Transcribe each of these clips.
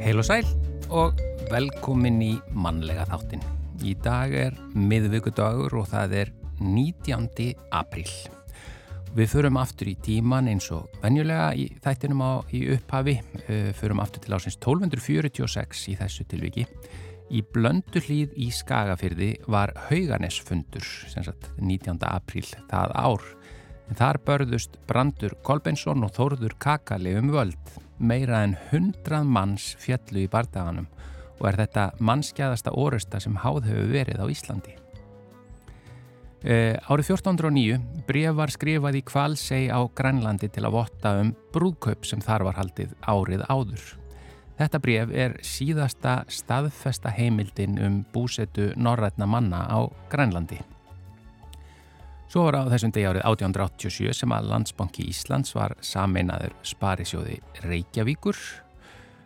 Heil og sæl og velkomin í mannlega þáttin. Í dag er miðvíkudagur og það er 19. apríl. Við förum aftur í tíman eins og venjulega í þættinum á í upphafi, uh, förum aftur til ásins 1246 í þessu tilviki. Í blöndu hlýð í Skagafyrði var Hauganesfundur, sem sagt 19. apríl það ár. En þar börðust Brandur Kolbensson og Þórður Kakali um völd. Meira en hundrað manns fjallu í bardaganum og er þetta mannskjæðasta orusta sem háð hefur verið á Íslandi. Uh, árið 1409 bref var skrifað í Kvalsei á Grænlandi til að votta um brúðkaup sem þar var haldið árið áður. Þetta bref er síðasta staðfesta heimildin um búsetu norrætna manna á Grænlandi. Svo var á þessum degi árið 1887 sem að Landsbanki Íslands var sameinaður Sparisjóði Reykjavíkur.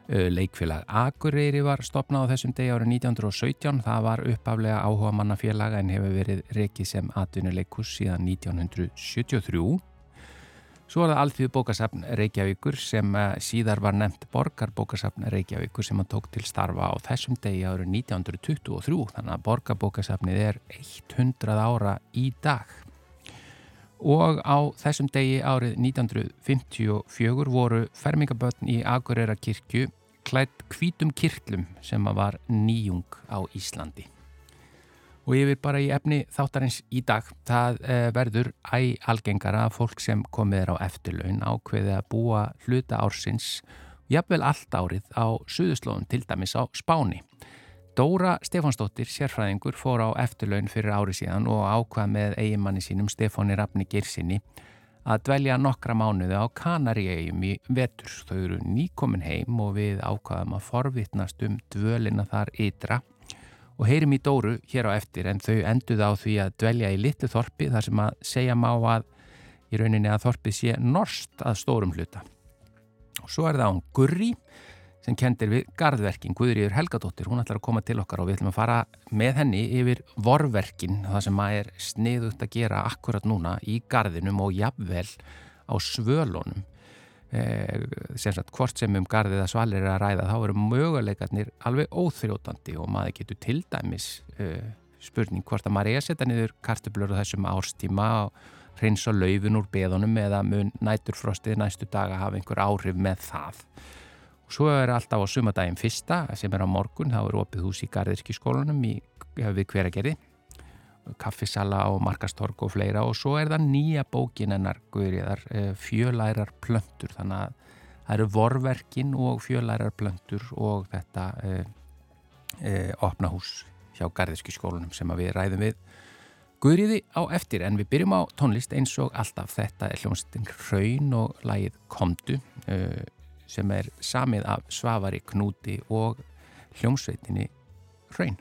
Leikfélag Akureyri var stopnað á þessum degi árið 1917. Það var uppaflega áhuga mannafélaga en hefur verið reikið sem atvinnuleikus síðan 1973. Svo var það Alþjóð bókasafn Reykjavíkur sem síðar var nefnt Borgarbókasafn Reykjavíkur sem hann tók til starfa á þessum degi árið 1923. Þannig að Borgarbókasafnið er 100 ára í dag og á þessum degi árið 1954 voru fermingabötn í Akureyra kirkju klætt hvítum kirklum sem var nýjung á Íslandi. Og ég vil bara í efni þáttarins í dag, það eh, verður æg algengara að fólk sem komið er á eftirlaun ákveði að búa hluta ársins, jafnvel allt árið á suðuslóðum til dæmis á Spáni. Dóra Stefansdóttir, sérfræðingur, fór á eftirlaun fyrir ári síðan og ákvað með eigimanni sínum Stefáni Rafni Girsinni að dvelja nokkra mánuði á Kanaríegjum í vetur. Þau eru nýkomin heim og við ákvaðum að forvittnast um dvölina þar ytra og heyrim í Dóru hér á eftir en þau enduð á því að dvelja í litlu þorpi þar sem að segja má að í rauninni að þorpið sé norst að stórum hluta. Og svo er það án Gurri sem kendir við gardverkin Guðriður Helgadóttir, hún ætlar að koma til okkar og við ætlum að fara með henni yfir vorverkin, það sem að er sniðugt að gera akkurat núna í gardinum og jafnvel á svölunum. Eh, sem sagt hvort sem um gardið að svalir er að ræða þá eru möguleikarnir alveg óþrjótandi og maður getur til dæmis eh, spurning hvort að maður er að setja niður kartublur á þessum árstíma og hreins og laufin úr beðunum eða mun næturfrostið næstu daga hafa einhver áhrif með það Svo er alltaf á sumadaginn fyrsta sem er á morgun, þá er opið hús í Garðirkískólanum við hveragerði, kaffisala og markastorg og fleira. Og svo er það nýja bókin ennar Guðriðar, fjölærar plöntur, þannig að það eru vorverkin og fjölærar plöntur og þetta e, e, opna hús hjá Garðirkískólanum sem við ræðum við Guðriði á eftir. En við byrjum á tónlist eins og alltaf. Þetta er hljómsveitin Hraun og lagið Komdu sem er samið af Svavari Knúti og hljómsveitinni Hraun.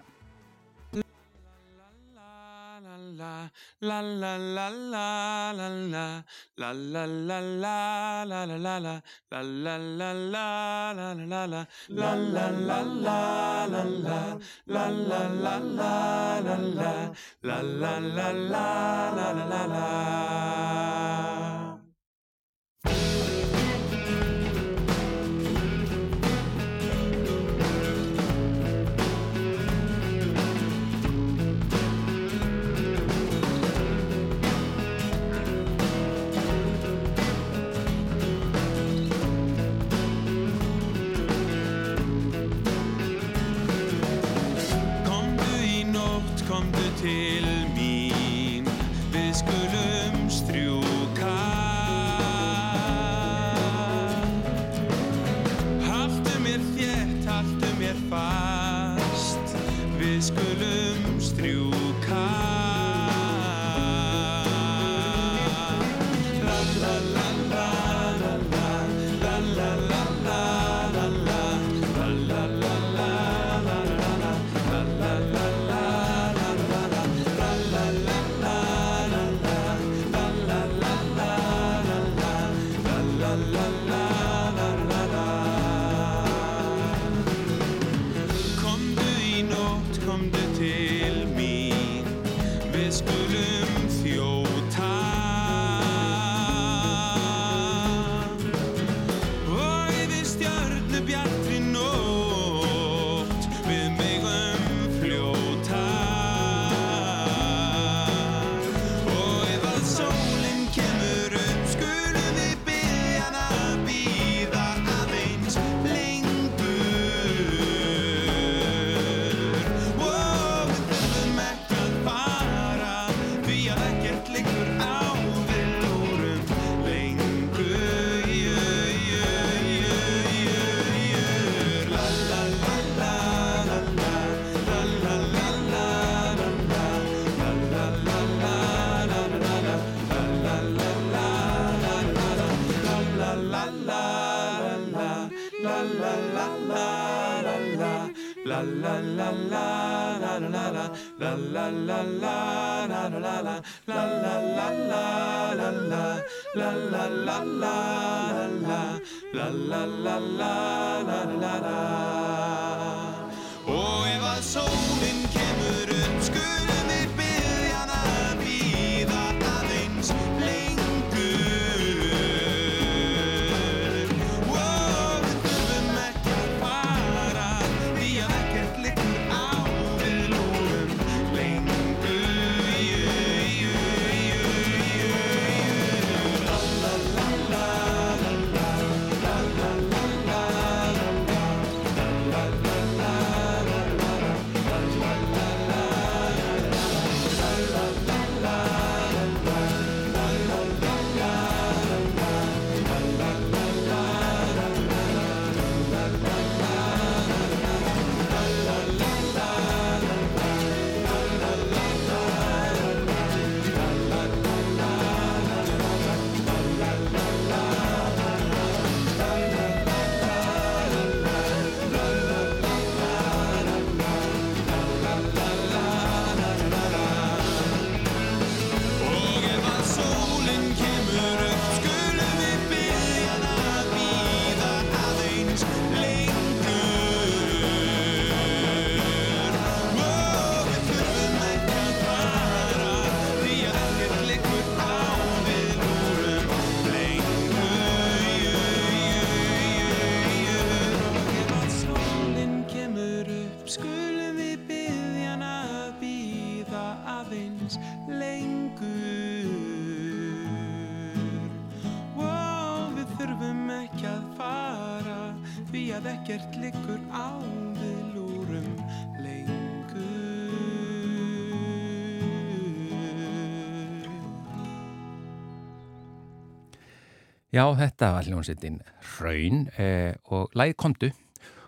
Já, þetta var hljómsveitin Hraun eh, og lægið komdu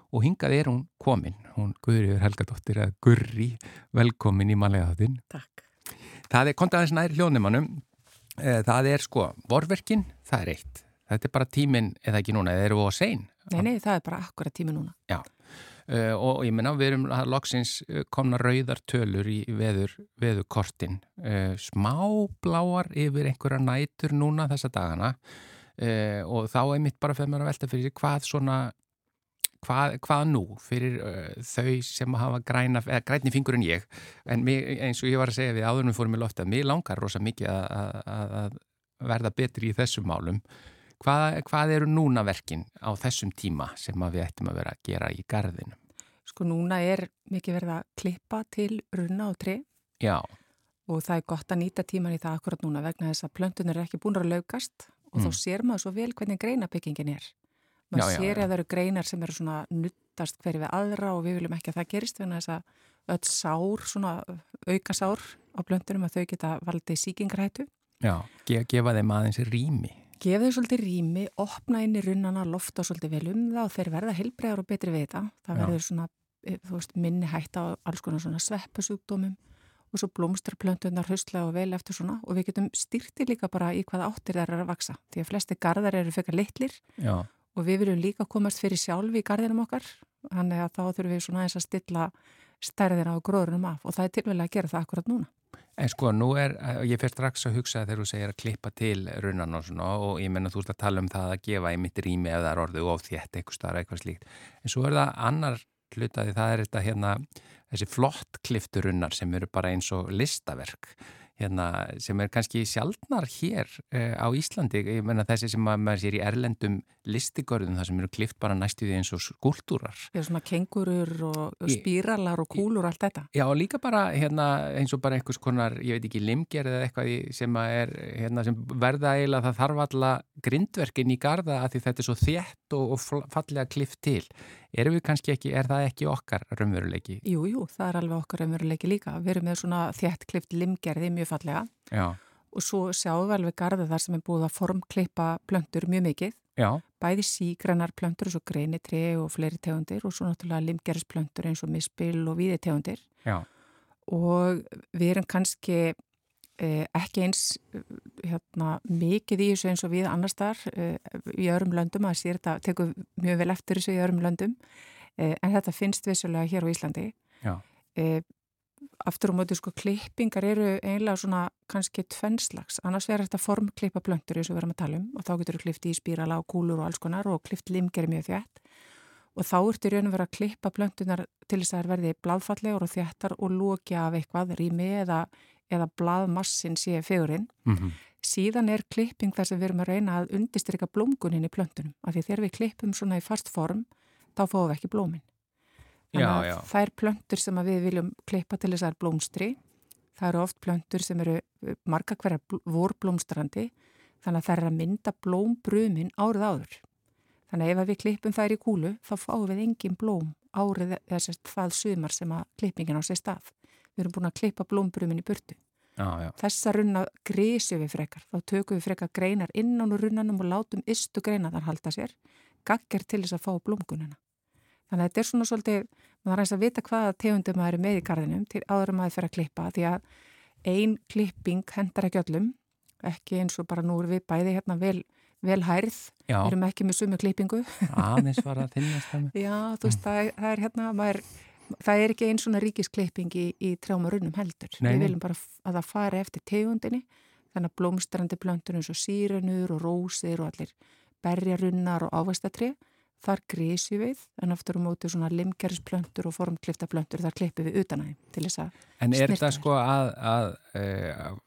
og hingað er hún komin, hún Guðriður Helgadóttir að Gurri, velkomin í manlega þáttinn. Takk. Það er kontið aðeins nær hljónumannum, eh, það er sko vorverkin, það er eitt. Þetta er bara tíminn, eða ekki núna, eða eru við á sein? Nei, nei, það er bara akkurat tími núna. Já, uh, og ég menna við erum að loksins eh, komna rauðar tölur í veður, veðurkortin, uh, smábláar yfir einhverja nætur núna þessa dagana uh, og þá er mitt bara fyrir mér að velta fyrir hvað svona, hvað, hvað nú fyrir uh, þau sem hafa græna, eða grænni fingur en ég, en mig, eins og ég var að segja við áðurnum fórum í lofta, mér langar rosa mikið að, að, að verða betri í þessum málum. Hvað, hvað eru núna verkin á þessum tíma sem við ættum að vera að gera í gardinu? Sko núna er mikið verið að klippa til runna og tre Já, og það er gott að nýta tíman í það akkurat núna vegna þess að plöntunar er ekki búin að laugast og Mm. þá sér maður svo vel hvernig greinabyggingin er. Maður Já, sér já. að það eru greinar sem eru svona nuttast hverju við aðra og við viljum ekki að það gerist vegna þess að öll sár, svona aukasár á plöntunum að þau geta valdið síkingarhættu. já, ge gefa þeim aðeins rými. Gefa þau svolítið rými, opna inn í runnana, lofta svolítið vel um það og þeir verða heilbreiðar og betri við þetta. Það verður svona, eh, þú veist, minni hætta á alls konar svona sveppasjúkdómum og svo blómstar plöntunar haustlega og vel eftir svona og við getum styrti líka bara í hvaða áttir þær eru að vaksa. Því að flesti gardar eru fekar litlir Já, og við viljum líka komast fyrir sjálfi í gardinum okkar. Þannig að þá þurfum við svona eins að stilla stærðina á gróðurinn af og það er tilvægilega að gera það akkurat núna. en sko nú er, ég fer strax að hugsa þegar þú segir að klippa til runnan og svona og ég menna þú ert að tala um það að gefa í mitt rými er orðið of þétt eitthvað starf eitthvað slíkt. En svo er það annar hlutaði, það er þetta hérna þessi flott klifturunnar sem eru bara eins og listaverk hérna, sem er kannski sjaldnar hér uh, á Íslandi, ég menna þessi sem að maður sér í erlendum listigörðum það sem eru klift bara næstu því eins og skúltúrar er svona kengurur og, spíralar og kúlur og allt þetta. Já, og líka bara hérna, eins og bara einhvers konar, ég veit ekki, limger eða eitthvað sem er, hérna, sem verða eiginlega það þarf alla grindverkin í garda að því þetta er svo þétt og, og fallega klift til. Erum við kannski ekki, er það ekki okkar raunveruleiki? Jú, jú, það er alveg okkar raunveruleiki líka. Við erum með svona þéttklift limgerði mjög fallega Já, og svo sjáum við alveg garda þar sem er búið að formklippa plöntur mjög mikið. já, Bæði sígrannar plöntur eins og greinitri og fleiri tegundir og svo náttúrulega limgerðisplöntur eins og mispil og víðitegundir. já, Og við erum kannski ekki eins eh, hérna, mikið í þessu eins og við annars þar eh, í öðrum löndum, að sér þetta tekur mjög vel eftir þessu í öðrum löndum eh, en þetta finnst vissulega hér á Íslandi. Já. eh, aftur á móti sko klippingar eru einlega svona kannski tvennslags, annars verður þetta formklippa blöndur eins og við erum að tala um og þá getur þú klippt í spírala og kúlur og alls konar og klippt limgeri mjög þjætt og þá ertu raun að vera að klippa blöndunar til þess að það verði bladfallegur og þjættar og lókja af eitthvað rými eða, eða bladmassin sé fegurinn. Mm Síðan er klipping þar sem við erum að reyna að undistrykka blómgunin í blöndunum af því þegar við klippum svona í fast form þá fáum við ekki blómin. Þannig Já, að já. Það er plöntur sem við viljum klippa til þess að það er blómstri. Það eru oft plöntur sem eru marga hverja bl- vorblómstrandi þannig að það er að mynda blómbrumin árið áður. Þannig að ef við klippum þær í kúlu þá fáum við engin blóm árið þess að það sumar sem að klippingin á sér stað. Við erum búin að klippa blómbrumin í burtu. Já, já. Þessa runna grísjum við frekar. Þá tökum við frekar greinar innan úr runnanum og látum ystu greinaðar halda sér. Gagger til þess að fá blómgununa. Þannig að þetta er svona svolítið, maður er að vita hvaða tegundum maður er með í garðinum til áður maður fyrir að klippa. Því að ein klipping hendar ekki öllum. Ekki eins og bara nú erum við bæði hérna vel, vel hærð. Já, Erum ekki með sumu klippingu. aðeins var að þinnast það. Já, þú veist, er- það er hérna, maður, það er ekki einn svona ríkisklipping í, í trjám og runnum heldur. Nei, Við viljum bara að það fari eftir tegundinni, þannig að blómstrandi plöntur eins og sírenur og rósir og allir berjarunnar og ávastatri, þar grísju við, en aftur á móti svona limgerisplöntur og formklifta plöntur, þar klippum við utan að þeim til þess að, En er þær. sko að, að, að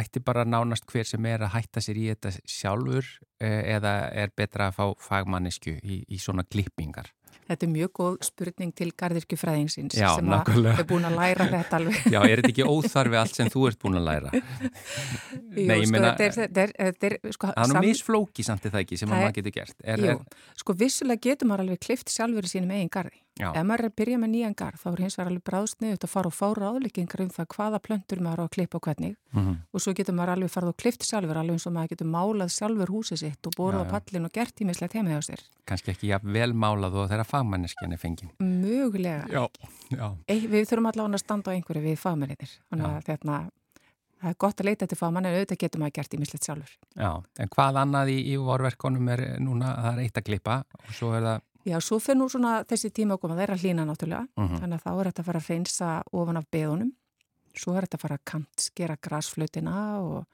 ætti bara nánast hver sem er að hætta sér í þetta sjálfur eh, eða er betra að fá fagmannisku í, í svona klippingar? Þetta er mjög góð spurning til gardirkjufræðingsins sem er búin að læra þetta alveg. Já, er þetta ekki óþarfi allt sem þú ert búin að læra? Jú, Nei, sko, meina- þetta er, þetta er, þetta er, sko, Það er nú misflóki samt er það ekki sem að Það er- maður getur gert. Er, Jú, er, sko vissulega getur maður alveg klift sjálfur í sínum eigin garði. já, Ef maður er að byrja með nýjan garð þá er hins vegar alveg bráðsniðut að fara og fá ráðleikingar um það hvaða plöntur maður á að klippa og hvernig mm og svo getur maður alveg farið og klift sjálfur alveg eins og maður getur málað sjálfur húsið sitt og borðað Já, á pallin og gert ímislegt heima hjá sér. kannski ekki jafn vel málað og þeirra fagmanneskjan er fengin. Mögulega. Já, já. Ei, við þurfum allavega að standa á einhverju við fagmennir. Þannig að þetta, það er gott að leita til fagmann en auðvitað getur maður gert ímislegt sjálfur. Já, en hvað annað í, í vorverkonum er núna, það er eitt að klippa og svo er það, Já, svo fyrir nú svona þessi tíma að koma, það er að hlýna náttúrulega, Mhm. þannig að þá er þetta að fara að reynsa ofan af beðunum, svo er þetta að fara að kantskera grasflutina og,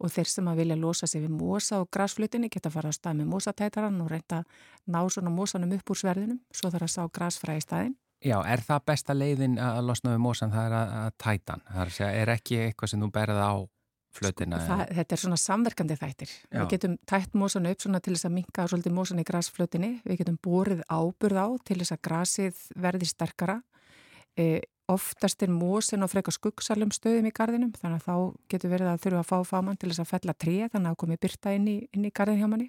og þeir sem að vilja losa sig við mosa og grasflutinni geta fara að stað með mosatætaran og reynda að ná svona mosanum upp úr sverðinum, svo þarf að sá grasfræði í staðin. já, er það besta leiðin að losna við mósan, það er að, að tætan, það er að segja, er ekki eitthvað sem þú berða á flutina? Sko, það, þetta er svona samverkandi þættir. Já. Við getum tætt mosan upp svona til þess að minka svolítið mosan í grasflutinni, við getum borið áburð á til þess að grasið verði sterkara. E, oftast er mosin á frekar skuggsalum stöðum í gardinum, þannig að þá getur verið að þurfa að fá fámann til þess að fella tré, þannig að komi byrta inn í, inn í gardin hjá manni.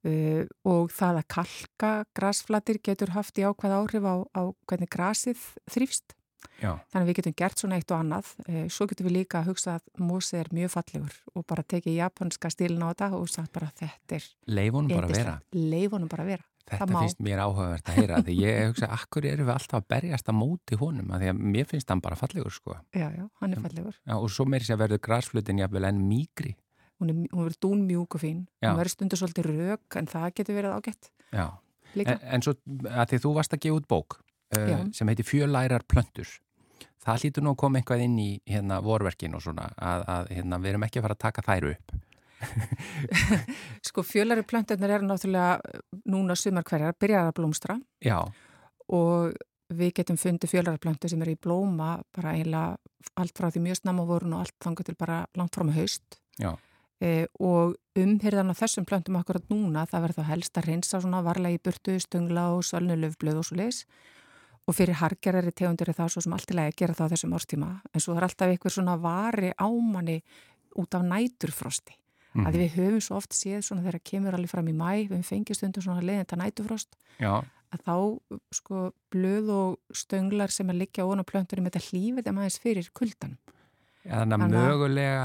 Uh, og það að kalka grasflatir getur haft í ákvað áhrif á, á hvernig grasið þrýfst. Já, Þannig að við getum gert svona eitt og annað. Eh, Svo getum við líka að hugsa að mósið er mjög fallegur og bara tekið japanska stílin á þetta og sagt bara þetta er leifunum bara að vera. Leifunum bara að vera. Þetta finnst mér áhugavert að heyra því ég hugsa, akkur erum við alltaf að berjast að móti honum, að því að mér finnst hann bara fallegur sko. Já, já, hann er fallegur. Já, og svo meiri sér verður grasflutin jafnvel enn mýgri. Hún, hún verður dún mjúk og fín. Já. Hún verður stundur svolítið rök en það getur verið ágætt Já, en, en svo að því þú varst að gefa út bók uh, sem heiti Fjölærar plöntur. Það hlýtur nú að koma eitthvað inn í hérna vorverkin og svona að, að hérna, við erum ekki að fara að taka þær upp. Sko fjölari plönturnar eru náttúrulega eh, núna sumar hverjar, byrjar að blómstra. Já, og við getum fundið fjölaraplöntu sem eru í blóma bara eiginlega allt frá því mjög snemma vorun og allt þangar til bara langt fram að haust. E, og umhyrðan á þessum plöntum akkurat núna, það verður þá helst að reynsa svona varlega í burtu, stöngla og sölnu löfblöð og svo leis og fyrir hargerari tegundir er það svo sem allt í lagi að gera það á þessum árstíma. En svo er alltaf einhver svona vari ámanni út af næturfrosti Mhm. að við höfum svo oft séð svona þegar kemur alveg fram í mæ, við fengið stundum svona leiðinda næturfrost já, að þá sko blöð og stönglar sem að liggja á plöntunum þetta hlýfið þeim aðeins fyrir kuldan Þannig að mögulega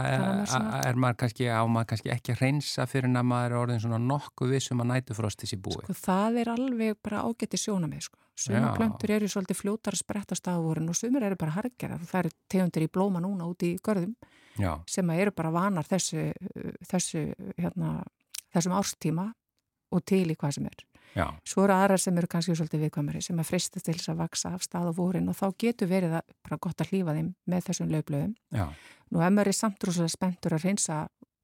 er, maður kannski, á maður kannski ekki að hreinsa fyrir en að maður er orðin svona nokkuð vissum að nætufrostis í búi. Sko, það er alveg bara ágætti sjónamið, sko. Suma plöntur eru svolítið fljótar að spretta staðvorin og sumir eru bara hargerar og það eru tegundir í blóma núna út í görðum Já, sem eru bara vanar þessu, þessu, hérna, þessum árstíma og til í hvað sem er. Já, Svo eru aðrar sem eru kannski svolítið viðkvæmari sem að fristast til þess að vaksa af stað á vorin og þá getur verið að bara gott að hlýfa þeim með þessum löfblöðum. já, Nú ef maður er samt rosalega spenntur að reynsa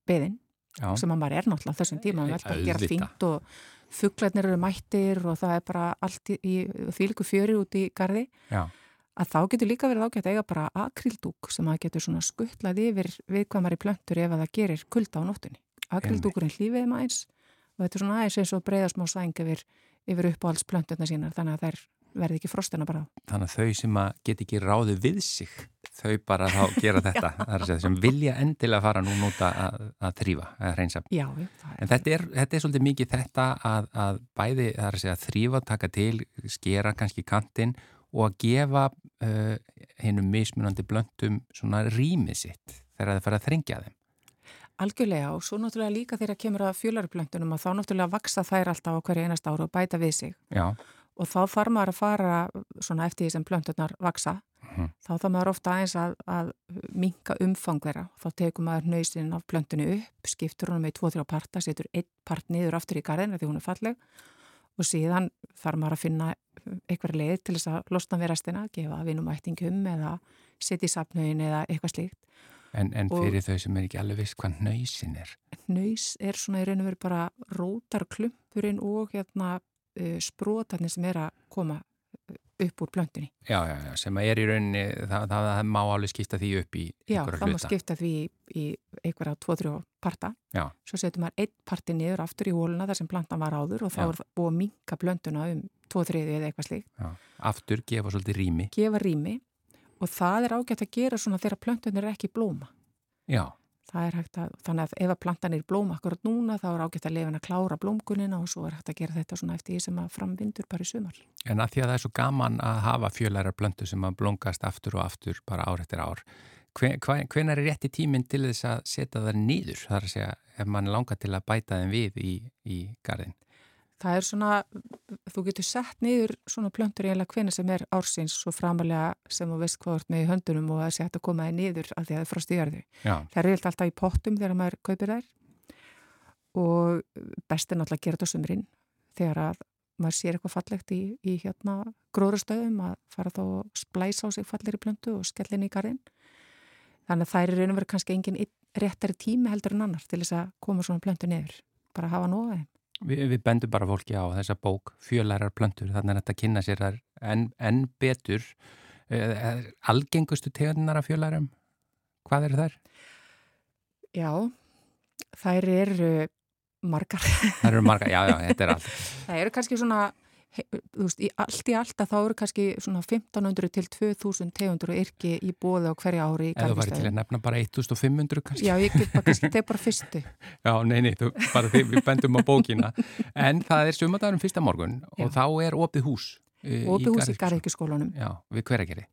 beðin já, sem að maður er náttúrulega þessum tíma maður er bara að gera fínt og fugglarnir eru mættir og það er bara allt í, í þvíliku fjöri út í gardi já, að þá getur líka verið ágætt að eiga bara akrildúk sem að getur svona skuttlað yfir viðkvæmari plöntur ef að það gerir kulda á nóttunni. Akrildúkurinn hlýfið þeim aðeins og þetta er svona aðeins eins og breyða smá sæng yfir, yfir uppáhalds plönturna sínar þannig að þær verði ekki frostina bara þannig að þau sem að get ekki ráði við sig, þau bara þá gera þetta, segja, sem vilja endilega fara nú núta að, að þrýfa, að hreinsa. Já, En þetta er, þetta er svolítið mikið þetta að, að bæði, það er að þrýfa, taka til, skera kannski kantinn og að gefa uh, hinnum mismunandi blöndum svona rýmið sitt þegar það fara að þrengja þeim. Algjörlega og svo náttúrulega líka þegar kemur að fjölarplöntunum að þá náttúrulega vaksa þær alltaf á hverju einast ára og bæta við sig. Já, og þá þarf maður að fara svona eftir því sem plöntunar vaksa Mhm. þá þarf maður ofta aðeins að, að minka umfang þeirra. Þá tekur maður nöysinn af plöntunu upp skiptur honum í 2-3 parta, setur einn part niður aftur í garðina því hún er falleg. Og síðan þarf maður að finna eitthvað leið til þess að losna við restina gefa vinumættingum eða setja í safnögin eða eitthvað slíkt en, en fyrir þau sem er ekki alveg viss hvað nöysin er. Nöys er svona í raun og veru bara rótar klumpurinn og hérna uh, sprótarnir sem er að koma uh, upp úr plöntunni. Já, já, já, sem að er í rauninni, það, það, það má alveg skipta því upp í Já, einhverja það má hluta. skipta því í, einhverja 2-3 parta. Já. Svo setur maður einn parti niður aftur í hóluna þar sem plantan var áður og þá Já. er búið að minka plöntuna um 2-3 eða eitthvað slíkt. Já. Aftur gefa svolítið rými. Gefa rými og það er ágætt að gera svona þegar plöntunir er ekki blóma. Já, Það er hægt að, þannig að ef að plantan er blóma akkurat núna þá er ágætt að lefina að klára blómgunina og svo er hægt að gera þetta svona eftir því sem að framvindur bara í sumar. en að því að það er svo gaman að hafa fjölæra blöndu sem að blóngast aftur og aftur bara ár eftir ár. Hven, hven, hvenar er rétti tíminn til þess að setja það niður? Það er að segja, ef mann langar til að bæta þeim við í, í garðin. Það er svona, þú getur sett niður svona plöntur eiginlega hvena sem er ársins svo framalega sem þú veist hvað ert með í höndunum og sé hægt að koma þið niður af því að það er frost í jörðu. Já, Það er eiginlega alltaf í pottum þegar maður kaupir þær og best er náttúrulega að gera þetta á sumrin þegar að maður sér eitthvað fallegt í, í hérna gróðrastöðum að fara þá að splæsa á sig fallegri plöntu og skella inn í garðin. Þannig að það er í raun og verið kannski engin réttari tími heldur en annar til þess að koma svona plöntu niður. Bara hafa nóga þeim. Við, við bendum bara fólki á þessa bók, fjölærar blöndur, þannig að þetta kynna sér enn en betur. Uh, algengustu tegundinar af fjölærum, hvað eru þær? Já, þær eru margar. Það eru marga, já, já, þetta er allt. Það eru kannski svona, þú veist, í allt í allt að þá eru kannski svona 1500 til 2000 tegundur og yrki í bóði á hverja ári í Eða þú væri til að nefna bara 1500 kannski. Já, ég get bara kannski, teg bara fyrstu. Já, nei, nei, þú, bara því við bendum á bókina. En það er sumadagurum fyrsta morgun og Já. þá er opið hús. uh, Og hús í garðirkjuskólanum. Já, við hveragerði.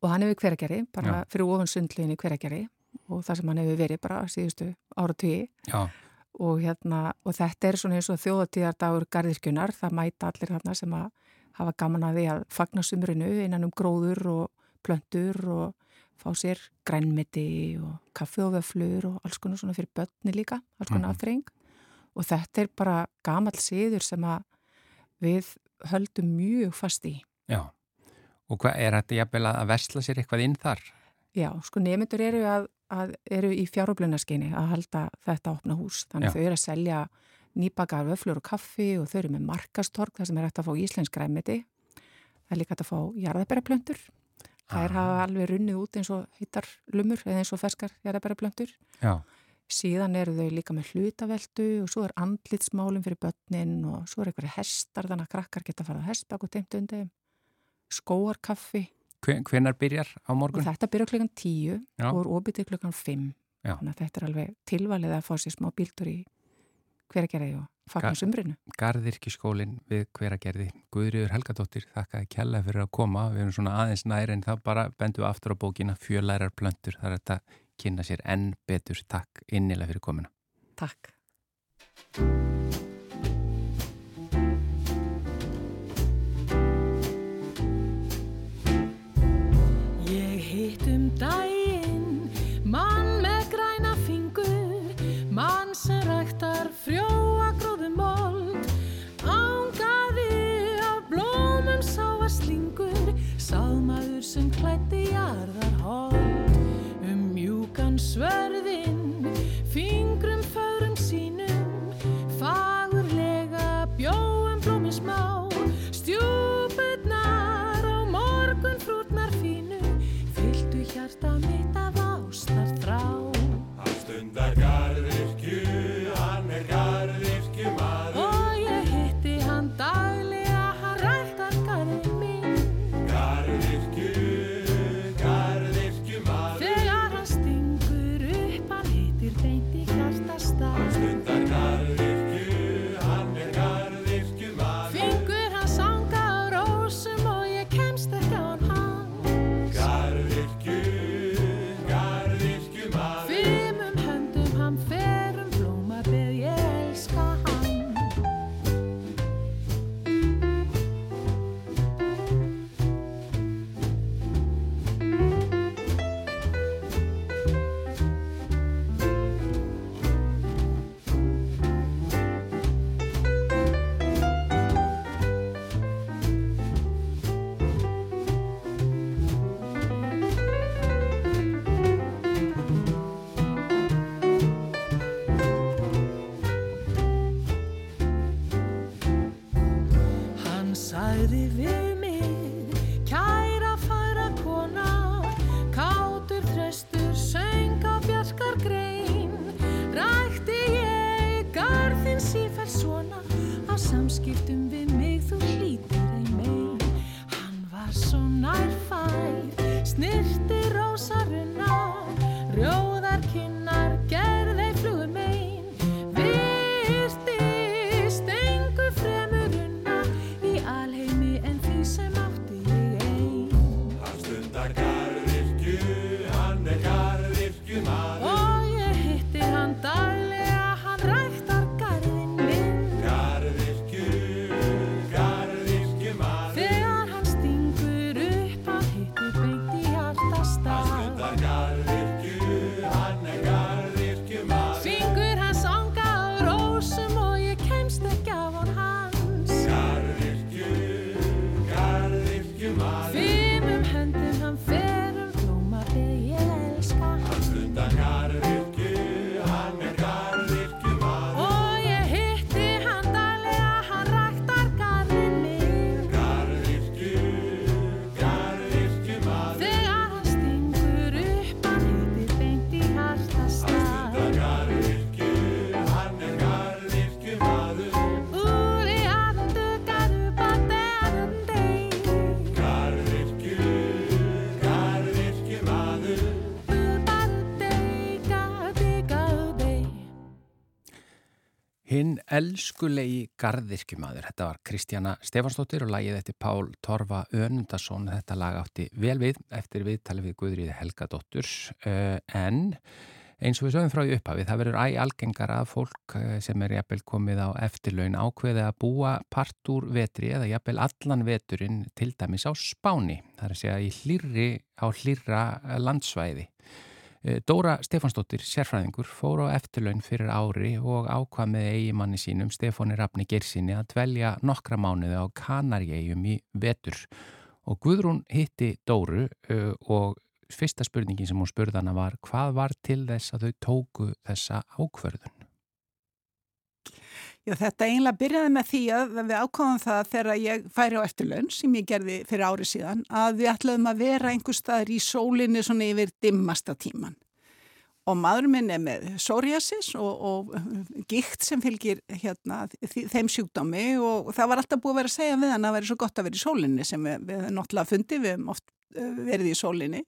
Og hann hefur hveragerði, bara Já. fyrir ofan sundlegin í hveragerði og það sem hann hefur verið bara síðustu áratví. Já, Og, hérna, og þetta er svona eins og þjóðatíðardagur garðirkjunar. Það mæta allir þarna sem að hafa gaman að því að fagna sumrinu innan um gróður og plöntur og fá sér grænmeti og kaffi og vöflur og alls konar svona fyrir börni líka, alls konar mm aftreying. Og þetta er bara gamall siður sem að við höldum mjög fast í. já. Og hvað er þetta jafnvel að versla sér eitthvað inn þar? Já, sko nemyndur eru, að, að, eru í fjáröflunarskyni að halda þetta opna hús. Þannig Já. að þau eru að selja nýbakar vöflur og kaffi og þau eru með markastorg þar sem er hægt að fá íslensk græmiti. Það er líka hægt að fá jarðabæraplöntur. Þær Ah. hafa alveg runnið út eins og heitar lumur eða eins og ferskar jarðabæraplöntur. Já, Síðan eru þau líka með hlutaveldu og svo er andlitsmálum fyrir börnin og svo er einhverju hestar þannig að krakkar geta að fara á hestbak og teimt undir. Skóarkaffi hvenar byrjar á og morgun? þetta byrja klukkan tíu Já. og er opið til klukkan fimm. Já. Þannig að þetta er alveg tilvalið að fá sér smá bíltur í hveragerði og fagnar Ga- sumrinu. Garðirkiskólin við hveragerði. Guðriður Helgadóttir, þakka að kella fyrir að koma. Við erum svona aðeins nær en það bara bendum við aftur á bókina Fjölærar plöntur. Það er þetta að kynna sér enn betur. Takk innilega fyrir komuna. Takk. Frjóa gróðum mold. Ángaði af blómum sá að slingur, sáðmaður sem klætti jarðar hold. Um mjúkan svörðinn, fingrum fögrum sínum, fagurlega bjóum blómi smá. Stjúpurnar og morgun frúrnar fínu, fylltu hjarta mitt elskulegi garðirkjumadur, þetta var Kristjana Stefansdóttir og lagið eftir Pál Torfa Önundarsson. Þetta lag átti vel við eftir viðtali við Guðriði Helgadótturs uh, en eins og við sögum frá í upphafi, það verður æg algengar að fólk eh, sem er jafnvel komið á eftirlaun ákveði að búa part úr vetri eða jafnvel allan veturinn til dæmis á Spáni. Það er að segja í hlýrri á hlýrra landsvæði. Eh, Dóra Stefansdóttir, sérfræðingur, fór á eftirlaun fyrir ári og ákvað með eigimanni sínum Stefáni Rafni Gersinni að dvelja nokkra mánuði á Kanaríegjum í vetur. Og Guðrún hitti Dóru uh, og fyrsta spurningin sem hún spurðana var hvað var til þess að þau tóku þessa ákvörðun? Já, þetta eiginlega byrjaði með því að við ákváðum það þegar ég færi á eftirlaun sem ég gerði fyrir ári síðan að við ætlaðum að vera einhver staðar í sólinni svona yfir dimmasta tíman. Og maður minn er með psoriasis og, og gikt sem fylgir hérna, þeim sjúkdómi og það var alltaf búið að vera að segja við hann að vera svo gott að vera í sólinni sem við, við náttúrulega fundi, við hefum oft eh, verið í sólinni.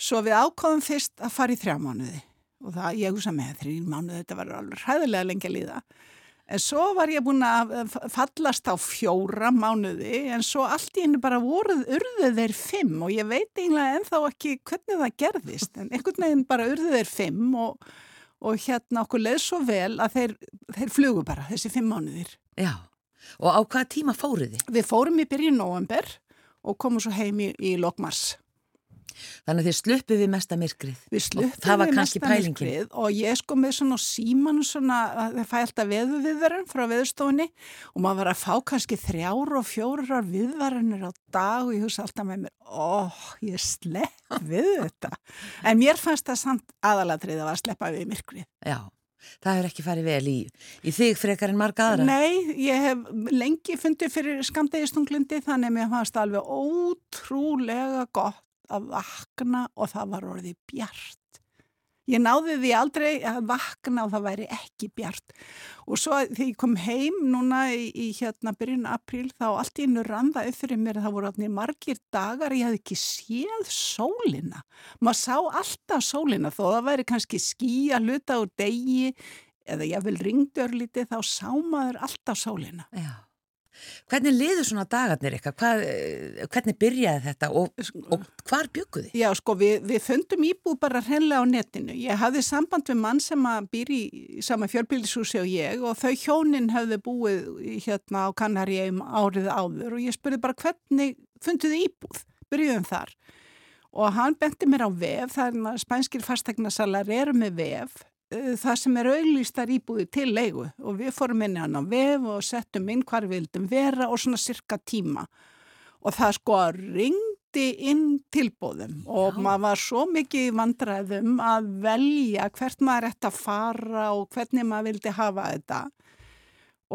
Svo við ákváðum fyrst að fara í þrjá mánuði og það ég hugsa með þrjá mánuði, þetta var alveg hræðilega lengi að líða. En svo var ég búin að f- fallast á fjóra mánuði en svo allt í henni bara voruð urðu þeir fimm og ég veit eiginlega ennþá ekki hvernig það gerðist en einhvern veginn bara urðu þeir fimm og, og hérna okkur leið svo vel að þeir, þeir flugu bara þessi fimm mánuðir. Já. Og á hvaða tíma fóruð þið? Við fórum í byrjun november og komum svo heim í, í lokmars. Þannig að þið sluppuð við mesta myrkrið. Við var við kannski mesta pælingin. myrkrið og ég sko með svona á síman svona, að það fæ alltaf veðuviðverðin frá veðustofunni og maður var að fá kannski þrjár og fjórar viðverðinir á dag og ég hugsa alltaf með mér, óh, ég slepp við þetta. En mér fannst það samt aðalatrið að sleppa við myrkrið. Já. Það hefur ekki farið vel í, í þig frekar en marga aðra. Nei, ég hef lengi fundið fyrir skamdegistunglindi þannig að mér fannst alveg ótrúlega gott að vakna og það var orðið bjart. Ég náði því aldrei að vakna og það væri ekki bjart. Og svo þegar ég kom heim núna í, í hérna byrjun apríl þá allt í einu randa upp fyrir mér að það voru allir margir dagar ég hafði ekki séð sólina. Maður sá alltaf sólina þó það væri kannski skýja hluta úr degi eða ég vil ringdörlítið þá sá maður alltaf sólina. Já. Hvernig liður svona dagarnir ykkar? Hvað, eh, hvernig byrjaði þetta og, og hvar bygguði? Já, sko, við, við fundum íbúð bara hreinlega á netinu. Ég hafði samband við mann sem að býr í sama fjölbýlishúsi og ég og þau hjónin hefðu búið hérna á Kanaríum árið áður og ég spurði bara hvernig funduðu íbúð? Byrjuðum þar. Og hann benti mér á vef, það er spænskir fastegnasalar eru með vef, það sem er auglýstar íbúði til leigu. Og við fórum inn í hann á vef og settum inn hvar við vildum vera og svona cirka tíma. Og það sko ringdi inn tilbúðum og maður var svo mikið vandræðum að velja hvert maður ætti að fara og hvernig maður vildi hafa þetta.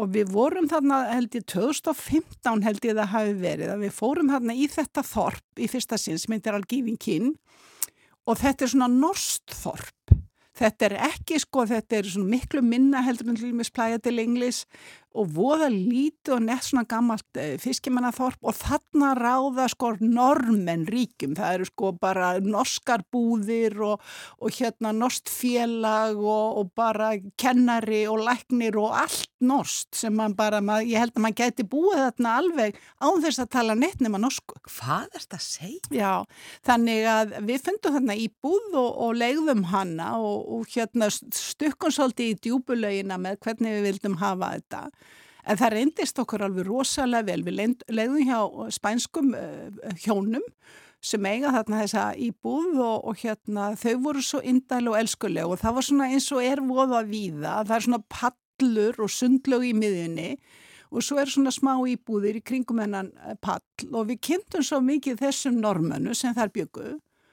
Og við vorum þarna held ég 2015 held ég það hafi verið að við fórum þarna í þetta þorp í fyrsta sinn sem heitir Algífinkinn og þetta er svona norskt þorp þetta er ekki sko, þetta er miklu minna heldur en til dæmis Playa del Inglis og voða lítið og nett svona gammalt e, fiskimannaþorp og þarna ráða sko normenn ríkjum, það eru sko bara norskar búðir og, og hérna norskt félag og, og bara kennari og læknir og allt norskt sem man bara, mað, ég held að maður gæti búið þarna alveg án þess að tala neitt nema norsku. Hvað er þetta að segja? Já, þannig að við fundum þarna íbúð og, og legðum hana og, og hérna stukkum svolítið í djúbulögina með hvernig við vildum hafa þetta. En það reyndist okkur alveg rosalega vel. Við legðum hjá spænskum uh, hjónum sem eiga þarna þessa íbúð og, og hérna þau voru svo indæl og elskuleg og það var svona eins og er voða víða. Það er svona pallur og sundlög í miðjunni og svo er svona smá íbúðir í kringum hennan eh, pall og við kynntum svo mikið þessum normönu sem þar byggu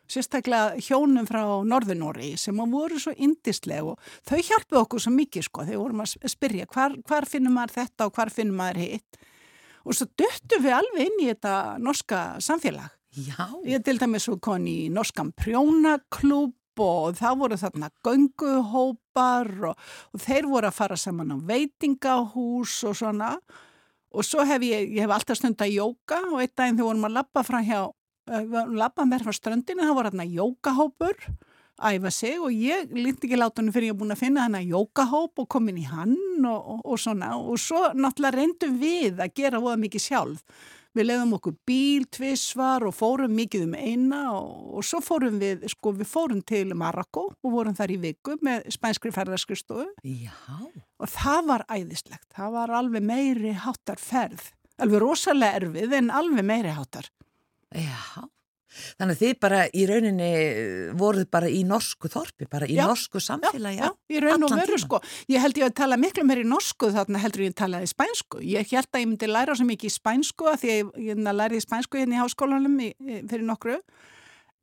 sérstaklega hjónum frá Norðunóri sem voru svo indisleg og þau hjálpuð okkur svo mikið sko þegar vorum að spyrja hvar, hvar finnum maður þetta og hvar finnum maður hitt og svo döttum við alveg inn í þetta norska samfélag. Já. Ég til dæmis svo kon í norskan prjónaklúb og það voru þarna gönguhópar og, og þeir voru að fara saman á veitingahús og svona og svo hef ég, ég hef alltaf stund að jóka og einn daginn þegar vorum að lappa frá hjá, að lappa mér frá ströndinu, það voru þarna jókahópur æfa sig og ég lindi ekki láta hann fyrir ég búin að finna hann að jókahóp og kom inn í hann og, og, og svona og svo náttúrulega reyndum við að gera voða mikið sjálf. Við leiðum okkur bíl, tvisvar og fórum mikið um eina og, og svo fórum við, sko við fórum til Marokko og vorum þar í viku með spænskri ferðarskristofu Já. og það var æðislegt. Það var alveg meiri háttar ferð. Alveg rosalega erfið en alveg meiri háttar. Já. Þannig að þið bara í rauninni eh, voruð bara í norsku þorpi, bara í Já. norsku samfélagi. Já, í raun og veru sko. Ég held ég að tala miklu meir í norsku þarna heldur ég að talaði spænsku. Ég held að ég myndi læra svo mikið í spænsku að því að ég, ég læriði spænsku hérna í háskólanum í, fyrir nokkru.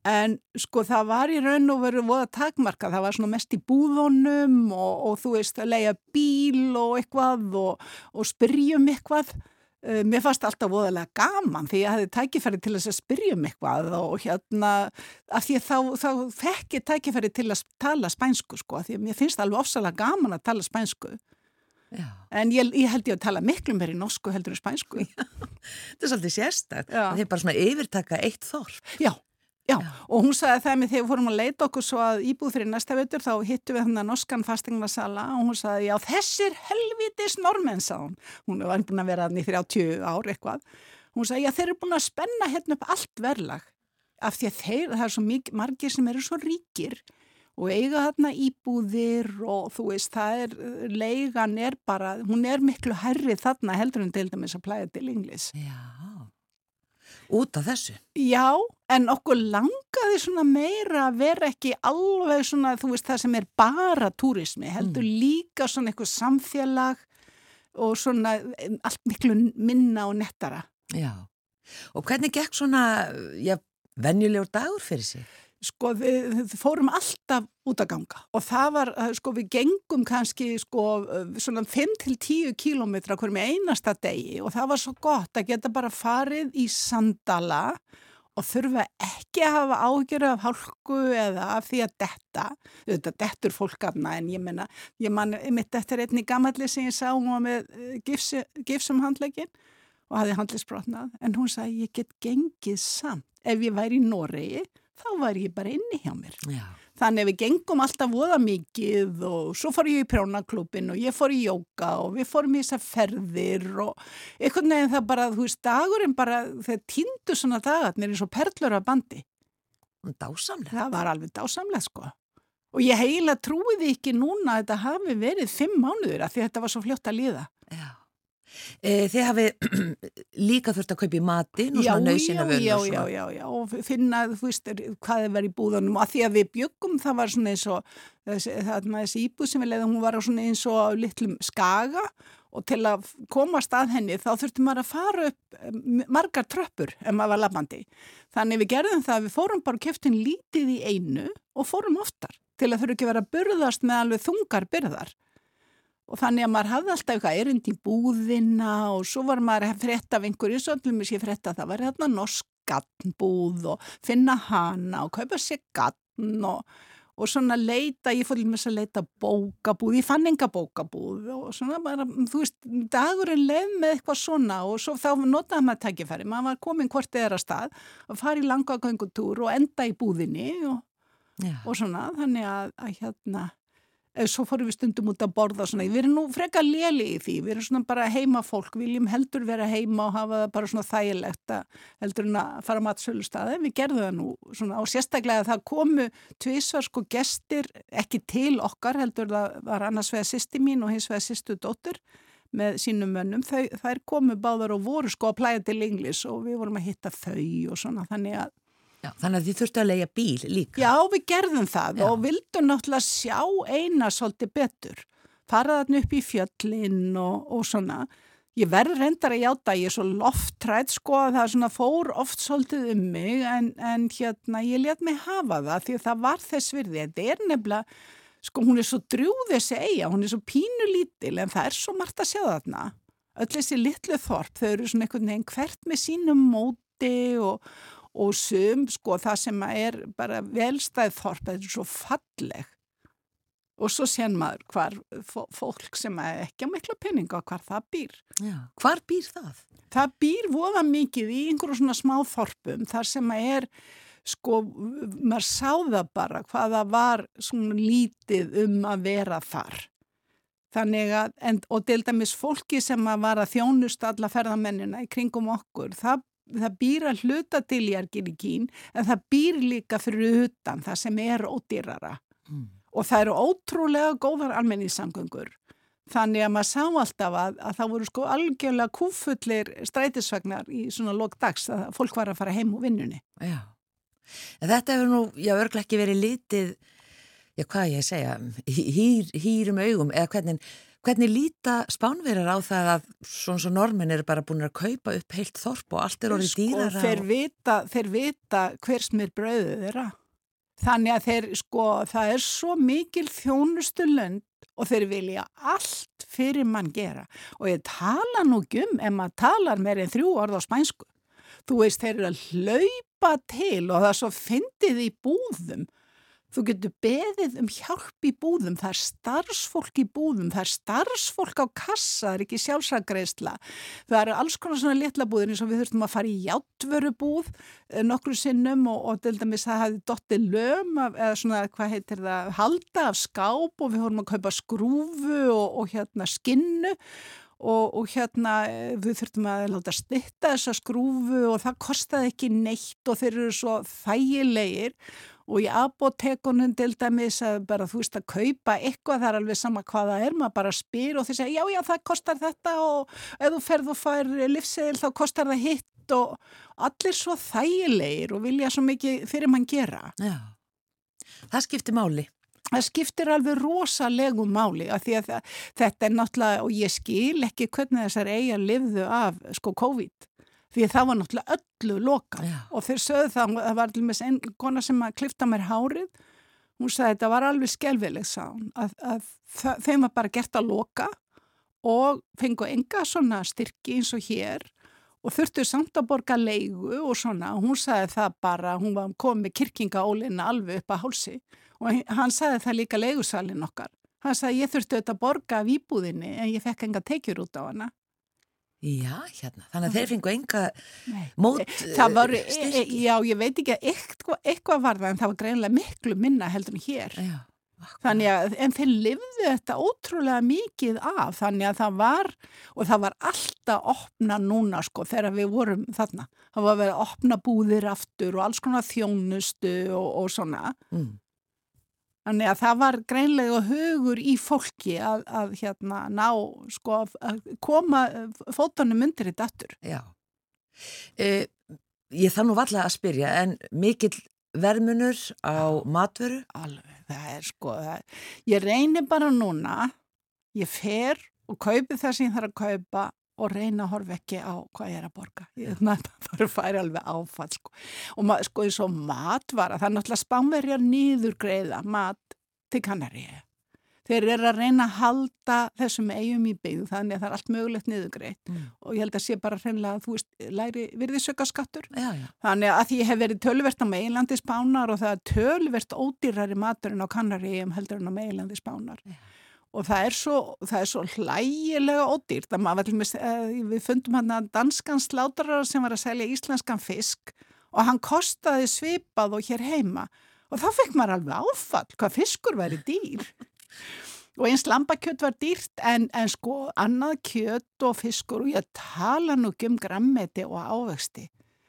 En sko það var í raun og veru voða takmarka. Það var svona mest í búðunum og, og þú veist að leiða bíl og eitthvað og, og spyrjum eitthvað. Uh, Mér fannst alltaf voðalega gaman því ég hefði tækifæri til þess að spyrja um eitthvað og hérna af því þá, þá fekk ég tækifæri til að tala spænsku sko af því mér finnst alveg ofsalega gaman að tala spænsku Já. en ég, ég held ég að tala miklu meir í norsku heldur en spænsku Þetta er svolítið sérstakt. Já. að Þið bara svona yfirtaka eitt þorp. Já, Já, og hún sagði það með þegar við fórum að leita okkur svo að íbúð fyrir næsta veitur þá hittu við hann að norskan fastingnasala og hún sagði já þessir helvitis normenn sá hún. Hún var búin að vera hann í 30 ár eitthvað. Hún sagði já þeir eru búin að spenna hérna upp allt verðlag af því að þeir, það er svo mikið, margir sem eru svo ríkir og eiga þarna íbúðir og þú veist það er, leigan er bara, hún er miklu herri þarna heldur en til dæmis að plæða til inglis. Já. Út af þessu. Já, en okkur langaði svona meira að vera ekki alveg svona, þú veist, það sem er bara túrismi, heldur líka svona eitthvað samfélag og svona eh, allt miklu minna og nettara. Já. Og hvernig gekk svona, já, venjulegur dagur fyrir sig? Sko, við, fórum alltaf út að ganga. Og það var, eh, sko, við gengum kannski, sko, eh, svona 5-10 kílómetra hverjum einasta degi. Og það var svo gott að geta bara farið í sandala og þurfa ekki að hafa ágjörðu af hálku eða af því að detta, þetta dettur fólk afna en ég menna, ég man mitt eftir einni gamalli sem ég sá hún var með eh, gifsi, gifsum handlegin og hafði handlisbrotnað en hún sagði ég get gengið samt. Ef ég væri í Noregi þá væri ég bara inni hjá mér. Já. Þannig að við gengum alltaf voða mikið og svo fór ég í prjónaklubin og ég fór í jóka og við fórum í þessar ferðir og einhvern veginn það bara, þú veist, dagurinn bara, þeir týndu svona dagarnir eins og perlur af bandi. Dásamlega. Það var alveg dásamlega, sko. Og ég heila trúiði ekki núna að þetta hafi verið fimm mánuður af því að þetta var svo fljótt að líða. Já. E, þið hafið líka þurft að kaupa í matinn og Já, svona nöysina já, já, já, já, og finna, þú veist, hvað er verið í búðunum og að því að við bjöggum það var svona eins og þarna, þessi íbúð sem við leiðum, hún var svona eins og litlum skaga og til að komast að henni þá þurfti maður að fara upp eh, margar tröppur ef maður var labbandi. Þannig við gerðum það að við fórum bara keftin lítið í einu og fórum oftar til að þurfa ekki vera að burðast með alveg þungar byrðar. Og þannig að maður hafði alltaf eitthvað erind í búðina og svo var maður að frétta af einhverju, svo allum ég frétta að það var hérna norsk gattnbúð og finna hana og kaupa sér gattn og, og svona leita, ég fór þess að leita bókabúð, ég fann enga bókabúð og svona bara, þú veist, dagurinn leið með eitthvað svona og svo þá notaði maður tækifæri, maður var komin hvort eðra stað og fari í langa göngutúr og enda í búðinni og, og svona, þannig að, að hérna, svo fórum við stundum út að borða svona, við erum nú frekar léli í því, við erum svona bara heima fólk, viljum heldur vera heima og hafa það bara svona þægilegt að heldur en að fara matsölu staði, við gerðum það nú svona og sérstaklega að það komu tvisvar sko gestir, ekki til okkar heldur það var annars vegar sýsti mín og hins vegar sýstu dóttur með sínum mönnum, þær komu báðar og voru sko að plæja til Inglis og við vorum að hitta þau og svona, þannig að Já, þannig að þið þurftu að leia bíl líka. Já, við gerðum það Já. og vildum náttúrulega sjá eina svolítið betur. Fara þarna upp í fjöllin og, og svona. Ég verður reyndar að játa, ég er svo loftrætt sko að það svona fór oft svolítið um mig en, en hérna ég let mig hafa það því að það var þess virði. Þetta er nefnilega, sko hún er svo drjúð þessi eiga, hún er svo pínu lítil en það er svo margt að sjá þarna. Öll þessi litlu þorp, þau eru svona einhvern veginn hvert með sínum móti og, og sum, sko, það sem er bara velstæð þorp, þetta er svo falleg. Og svo sér maður hvar fó- fólk sem er ekki á mikla peninga hvar það býr. Já. Hvar býr það? Það býr voða mikið í einhverju svona smá þorpum þar sem er, sko, maður sá það bara hvað það var svona lítið um að vera þar. Þannig að, en, og til dæmis fólki sem að var að þjónust alla ferðamennina í kringum okkur, það, það býr að hluta til í Ergirikín, en það býr líka fyrir utan það sem er ódýrara. Mm. Og það eru ótrúlega góðar almenningssamgöngur. Þannig að maður sá alltaf að, að það voru sko algjörlega kúfullir strætisvagnar í svona lókdags að fólk var að fara heim úr vinnunni. Já. En þetta hefur nú, já, örglega ekki verið lítið, já, hvað ég segja, hýr, hýrum augum, eða hvernig, hvernig líta spánverjar á það að svona svo normin eru bara búin að kaupa upp heilt þorp og allt er orðið Sko, dýrara. þeir, vita, þeir vita hver smir brauðið þeirra. Þannig að þeir, sko, það er svo mikil þjónustu lönd og þeir vilja allt fyrir mann gera. Og ég tala nú ekki um ef maður talar meir en þrjú orð á spænsku. Þú veist, þeir eru að hlaupa til og það er svo fyndið í búðum. Þú getur beðið um hjálp í búðum, það er starfsfólk í búðum, það er starfsfólk á kassa, það er ekki sjálfsagreisla. Það eru alls konar svona litla búðir eins og við þurftum að fara í játvörubúð eh, nokkru sinnum og, og til dæmis það hafði dottið löm af, eða svona, hvað heitir það, halda af skáp og við vorum að kaupa skrúfu og, og hérna skinnu og, og hérna eh, við þurftum að láta snitta þessa skrúfu og það kostaði ekki neitt og þeir eru svo þægilegir og í apotekunum til dæmis að bara þú veist að kaupa eitthvað það er alveg sama hvað það er, maður bara spyr og þeir segja já já það kostar þetta og ef þú ferð og fær livseðil þá kostar það hitt og allir svo þægilegir og vilja svo mikið fyrir mann gera. Já. Það skiptir máli. Það skiptir alveg rosalegu máli af því að þetta er náttúrulega og ég skil ekki hvernig þessar eiga lifðu af sko COVID því að það var náttúrulega öllu loka Já. og þeir sögðu það, það var til með einn kona sem að klifta mér hárið hún sagði þetta var alveg skelvileg sá hún, að, að þeim var bara gert að loka og fengu enga svona styrki eins og hér og þurftu samt að borga leigu og svona, hún sagði það bara, hún var komið með kirkingaólina alveg upp að hálsi og hann sagði það líka leigusalinn okkar. Hann sagði ég þurfti auðvitað að borga af íbúðinni en ég fekk enga tekjur út á hana. Já, hérna. Þannig að þeir fengu enga mót var, eh, styrki. já, ég veit ekki að eitthvað, eitthvað var það en það var greinlega miklu minna heldur en hér. Já. Þannig að, en þeir lifðu þetta ótrúlega mikið af, þannig að það var, og það var alltaf opna núna sko þegar við vorum þarna. Það var að opna búðir aftur og alls konar þjónustu og, og svona. Mm. Þannig að það var greinlega hugur í fólki að, að hérna ná, sko, að koma fótunum undir þetta aftur. Já. Uh, ég þarf nú valla að spyrja, en mikill vermunur á matvöru? Alveg, það er sko, það, ég reynir bara núna, ég fer og kaupi það sem ég þarf að kaupa og reyna að horfa ekki á hvað ég er að borga. Það er færi alveg áfall sko. Og ma, sko eins og matvara, það er náttúrulega spánverjar nýður greiða mat til kannaríu. Þeir eru að reyna að halda þessum eigum í byggðu þannig að það er allt mögulegt niðugreitt Mm. og ég held að sé bara hreinlega að þú veist, læri virðisöka skattur Já, já. Þannig að því ég hef verið tölvert á meilandi spánar og það er tölvert ódýrari maturinn á Kanaríum heldur en á meilandi spánar. Og það er svo, það er svo hlægilega ódýrt að maður, með, við fundum hann að danskan slátarar sem var að selja íslenskan fisk og hann kostaði svipað og hér heima og þá fekk maður alveg áfall hvað fiskur væri dýr. Og eins lambakjött var dýrt en, en sko annað kjött og fiskur og ég tala nú ekki um grammeti og ávexti.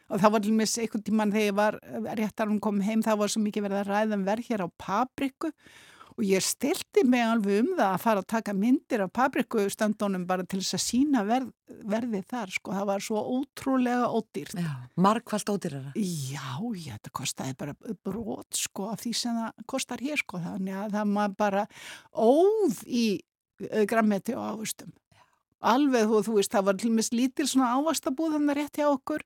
Og það var til mis einhvern tíman þegar ég var réttar hún kom heim, það var svo mikið verið að ræða um verð hér á papriku og ég stilti mig alveg um það að fara að taka myndir af paprikustandunum bara til þess að sína verð, verði þar, sko. Það var svo ótrúlega ódýrt. já. Markvallt ódýrara. Já, já, þetta kostaði bara brot sko af því sem það kostar hér sko þannig að það maður bara óð í uh, grammeti og ávustum. Alveg, þú, þú veist, það var til mis lítil svona ávastabúð þannig rétt hjá okkur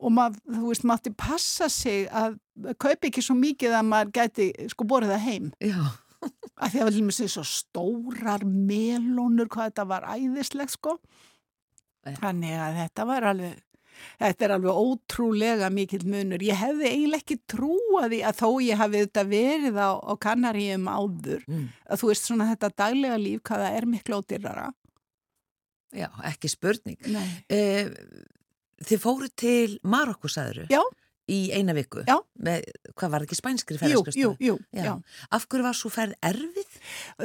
og maður, þú veist, maður átti passa sig að kaupa ekki svo mikið að maður gæti sko borið það heim. Já. Að því að var til mis svo stórar melónur, hvað þetta var æðislegt sko. Já. Þannig að þetta var alveg Þetta er alveg ótrúlega mikill munur. Ég hefði eiginlega ekki trúa því að þó ég hafi þetta verið á, á kannaríum áður. Mm. Að þú veist svona þetta daglega líf, hvað það er miklu ódýrara. Já, ekki spurning. Uh, þið fóru til Marokko, sagður Já. Í eina viku. Já. Með, hvað var ekki spænskri Jú, ferðarskristofu? jú, jú, Já. já. Af hverju var svo ferð erfið?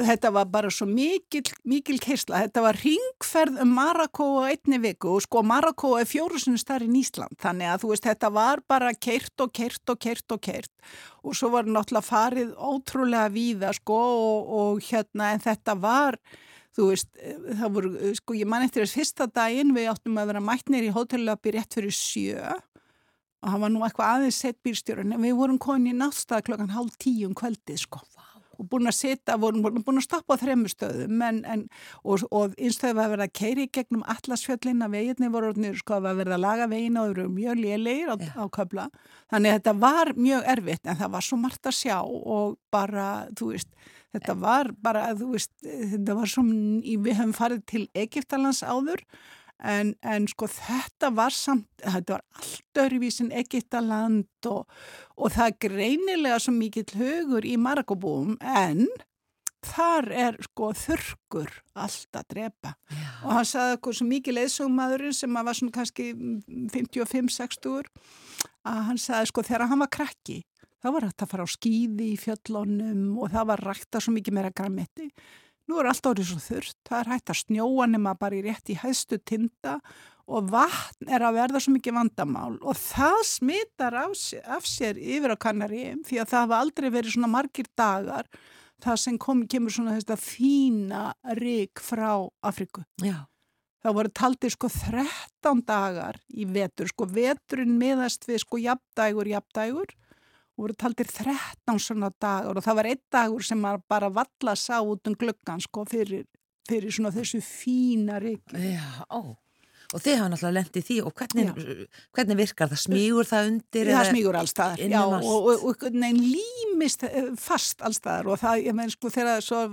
Þetta var bara svo mikil, mikil keisla. Þetta var ringferð um Marokko á einni viku og sko Marokko er fjórusinu starri í Ísland. Þannig að þú veist þetta var bara keirt og keirt og keirt og keirt og svo var náttúrulega farið ótrúlega víða sko og, og hérna en þetta var þú veist, það voru, sko ég man eftir þess fyrsta daginn við áttum að vera mætnir í hótellöpi rétt fyrir sjö og hann var nú eitthvað aðeins sett bílstjórun en við vorum komin í náttstað klokkan hálf tíu um kvöldið sko. Og búin að sita, vorum vorum búin að stoppa á þremmu stöðum en, en, og, og einstöðu var að vera að keiri gegnum allasfjöllin að veginni voru sko að vera að laga vegina og eru mjög lélegir á, Já. á köfla. Þannig að þetta var mjög erfitt en það var svo margt að sjá og bara, þú veist, þetta var bara, þú veist, þetta var svo, við höfum farið til Egiptalands áður En, en sko þetta var samt, þetta var allt öðruvísin Egiptaland og, og það er greinilega svo mikill hugur í Marakobúum en þar er sko þurrkur allt að drepa. Og hann sagði okkur svo mikið leiðsögumæðurinn sem að var svona kannski 55-60 að hann sagði sko þegar hann var krakki þá var þetta að fara á skýði í fjöllunum og það var rækta svo mikið meira græmiti Nú er allt árið svo þurrt, það er hægt að snjóa nema bara í rétt í hæstu tinda og vatn er að verða svo mikið vandamál. Og það smittar af sér, af sér yfir á Kanaríum því að það hafa aldrei verið svona margir dagar það sem kom, kemur svona þetta fína rík frá Afriku. Já, Það voru taldið sko 13 dagar í vetur, sko veturinn miðast við sko jafndægur, jafndægur voru taldir 13 svona dagur og það var einn dagur sem maður bara valla sá út um gluggan sko fyrir, fyrir svona þessu fína ríki. já, ó. Og þið hafa náttúrulega lendið því og hvernig, hvernig virkar það? Smígur það undir? Það smígur allstaðar, já, um og, allt? og, og nein, límist eh, fast allstaðar og það, ég menn, sko, þegar svo,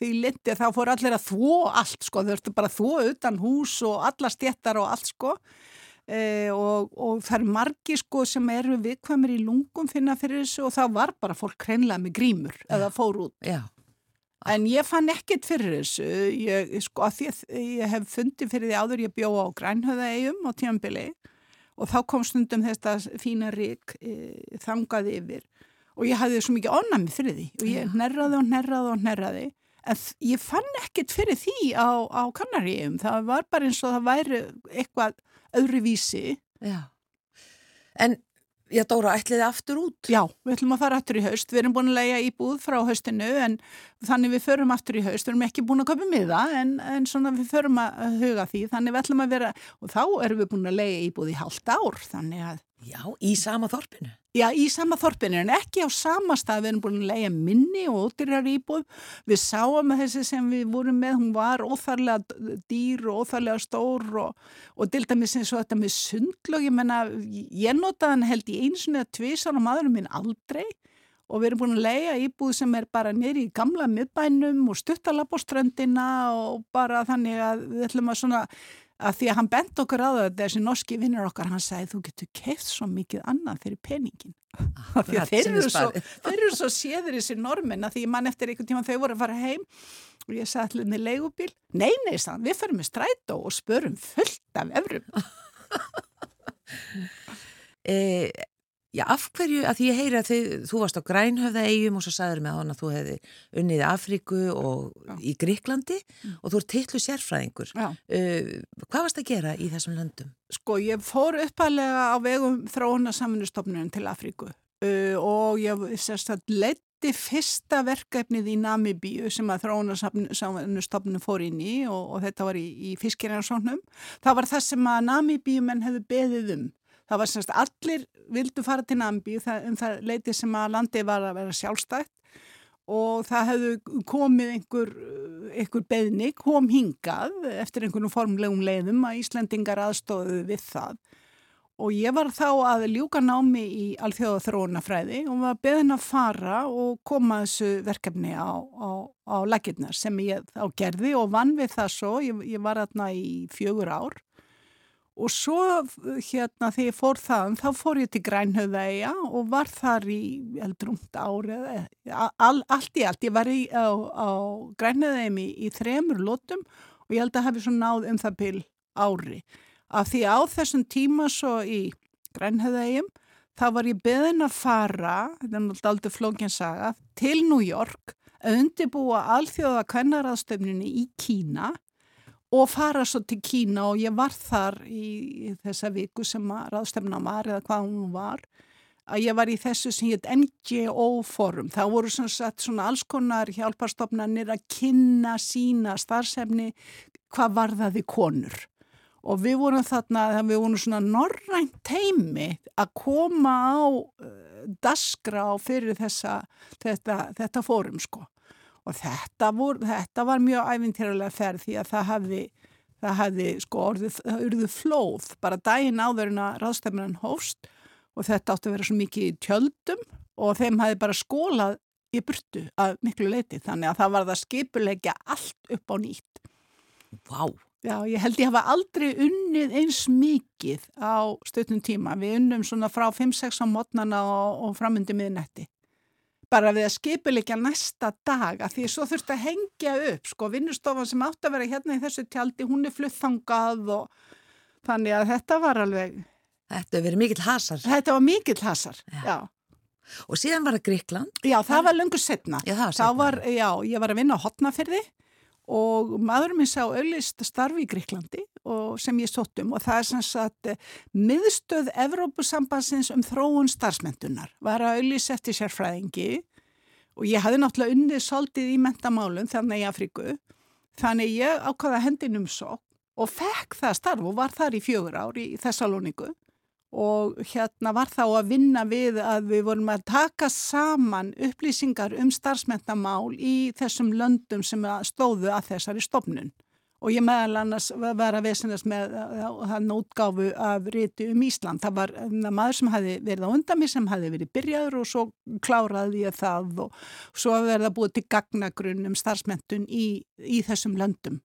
því lindi þá fór allir að þvó allt, sko, þau ertu bara að þvó utan hús og alla stjettar og allt, sko, e, og, og það eru margi, sko, sem eru viðkvæmur í lungum finna fyrir þessu og þá var bara fólk hreinlega með grímur eða fór út. Já, En ég fann ekkert fyrir þessu, ég, sko, að því að ég hef fundið fyrir því áður ég bjóða á grænhöðaegjum á tímanbili og þá kom stundum þetta fína rík e, þangað yfir og ég hafði svo mikið ánæmi fyrir því og ég nerraði og nerraði og nerraði en ég fann ekkert fyrir því á, á kannaríum, það var bara eins og það væri eitthvað öðruvísi. já. En, já, Dóra, ætliði aftur út? Já, við ætlum að fara aftur í haust, við erum búin að leia íbúð frá haustinu en þannig við förum aftur í haust, við erum ekki búin að köpa miða en, en svona við förum að huga því, þannig við ætlum að vera, og þá erum við búin að leia íbúð í hálft ár, þannig að, Já, í sama þorpinu. Já, í sama þorpinu en ekki á sama stað, við erum búin að leia minni og ódýrar íbúð, við sáum að þessi sem við vorum með, hún var óþarlega dýr og óþarlega stór og, og til dæmis eins og þetta með sundlög, ég menna, ég notaði hann held í eins og neða tvisar og maðurinn minn aldrei. Og við erum búin að leia íbúð sem er bara nýri í gamla miðbænum og stuttalab á ströndina og bara þannig að við ætlum að svona að því að hann bent okkur á það þessi norski vinnur okkar, hann sagði þú getur keift svo mikið annað fyrir peningin Af því að þeir eru, svo, þeir eru svo séður þessi normin að því mann eftir einhvern tíma þau voru að fara heim og ég sagði allir með leigubíl nei, nei, sann, við förum með strætó og spörum fullt af efrum E, já, af hverju, að því ég heyri að þið, þú varst á Grænhöfða eigum og svo sagður með hann að þú hefði unnið Afríku og Já. í Gríklandi og þú ert titlu sérfræðingur. Uh, hvað varst að gera í þessum löndum? Sko, ég fór uppalega á vegum þróuna saminustofnunum til Afríku uh, og ég sérst að leiti fyrsta verkefnið í Namibíu sem að þróuna saminustofnunum fór inn í og, og þetta var í, í fiskirjarsóknum. Það var það sem að Namibíumenn hefðu beðið um. Það var semst allir vildu fara til það, um það leiti sem að landi var að vera sjálfstætt og það hefðu komið einhver, einhver beðni, kom hingað eftir einhvern formlegum leiðum að Íslendingar aðstóðu við það. Og ég var þá að ljúka námi í alþjóða þróunafræði og var beðin að fara og koma þessu verkefni á, á, á lakirnar sem ég á gerði og vann við það svo, ég, ég var aðna í fjögur ár Og svo hérna þegar ég fór þaðan þá fór ég til Grænhöfðæja og var þar í eldrúmt ári eða all, allt í allt. Ég var í, á, á Grænhöfðæjum í, í þremur lótum og ég held að hafi svo náð um það byl ári. Af því á þessum tíma svo í Grænhöfðæjum þá var ég beðin að fara, þetta er náttúrulega aldrei flókinsaga, til New York að undirbúa alþjóða kvennaraðstöfninni í Kína og fara svo til Kína og ég var þar í, þessa viku sem að ráðstefna var eða hvað hún var að ég var í þessu sem heit NGO-forum. Það voru svona, svona alls konar hjálparstofnanir að kynna sína starfsefni hvað var það við konur. Og við vorum þarna, við vorum svona norrænt teimi að koma á uh, daskra fyrir þessa, þetta, þetta fórum sko. Og þetta, vor, þetta var mjög æfintýralega ferð því að það hafði, það hafði sko orðið, það urðu flóð bara daginn áður en að ráðstefnan hófst og þetta átti að vera svo mikið í tjöldum og þeim hafði bara skólað í burtu að miklu leiti þannig að það var það skipulegja allt upp á nýtt. Vá, Já, ég held ég hafa aldrei unnið eins mikið á stötnum tíma. Við unnum svona frá 5-6 á mótnana og, og framundi miðnetti. Bara við að skipilegja næsta dag að því svo þurfti að hengja upp, sko, vinnustofan sem átt að vera hérna í þessu tjaldi, hún er fluttþangað og þannig að þetta var alveg, Þetta verið mikill hasar. þetta var mikill hasar, já. Og síðan var það Gríkland. Já, það var löngu setna. Já, það var Þá seinna. var, já, ég var að vinna á hotnafyrði og maðurinn minn sá auðlist starfi í Gríklandi og sem ég sótt um og það er sem sagt eh, miðstöð Evrópusambansins um þróun starfsmentunar var að auðlist eftir sérfræðingi og ég hafði náttúrulega unnið svolítið í mentamálum þannig í Afríku. Þannig ég ákvaða hendin um svo og fekk það starf og var þar í fjögur ár í Þessalóniku og hérna var þá að vinna við að við vorum að taka saman upplýsingar um starfsmentamál í þessum löndum sem að stóðu að þessari stofnun. Og ég meðal annars var að vesenast með þann útgáfu af riti um Ísland. Það var um, maður sem hafi verið á undan mér sem hafi verið byrjaður og svo kláraði ég það og svo að verða búið til gagnagrunn um starfsmentun í, í þessum löndum.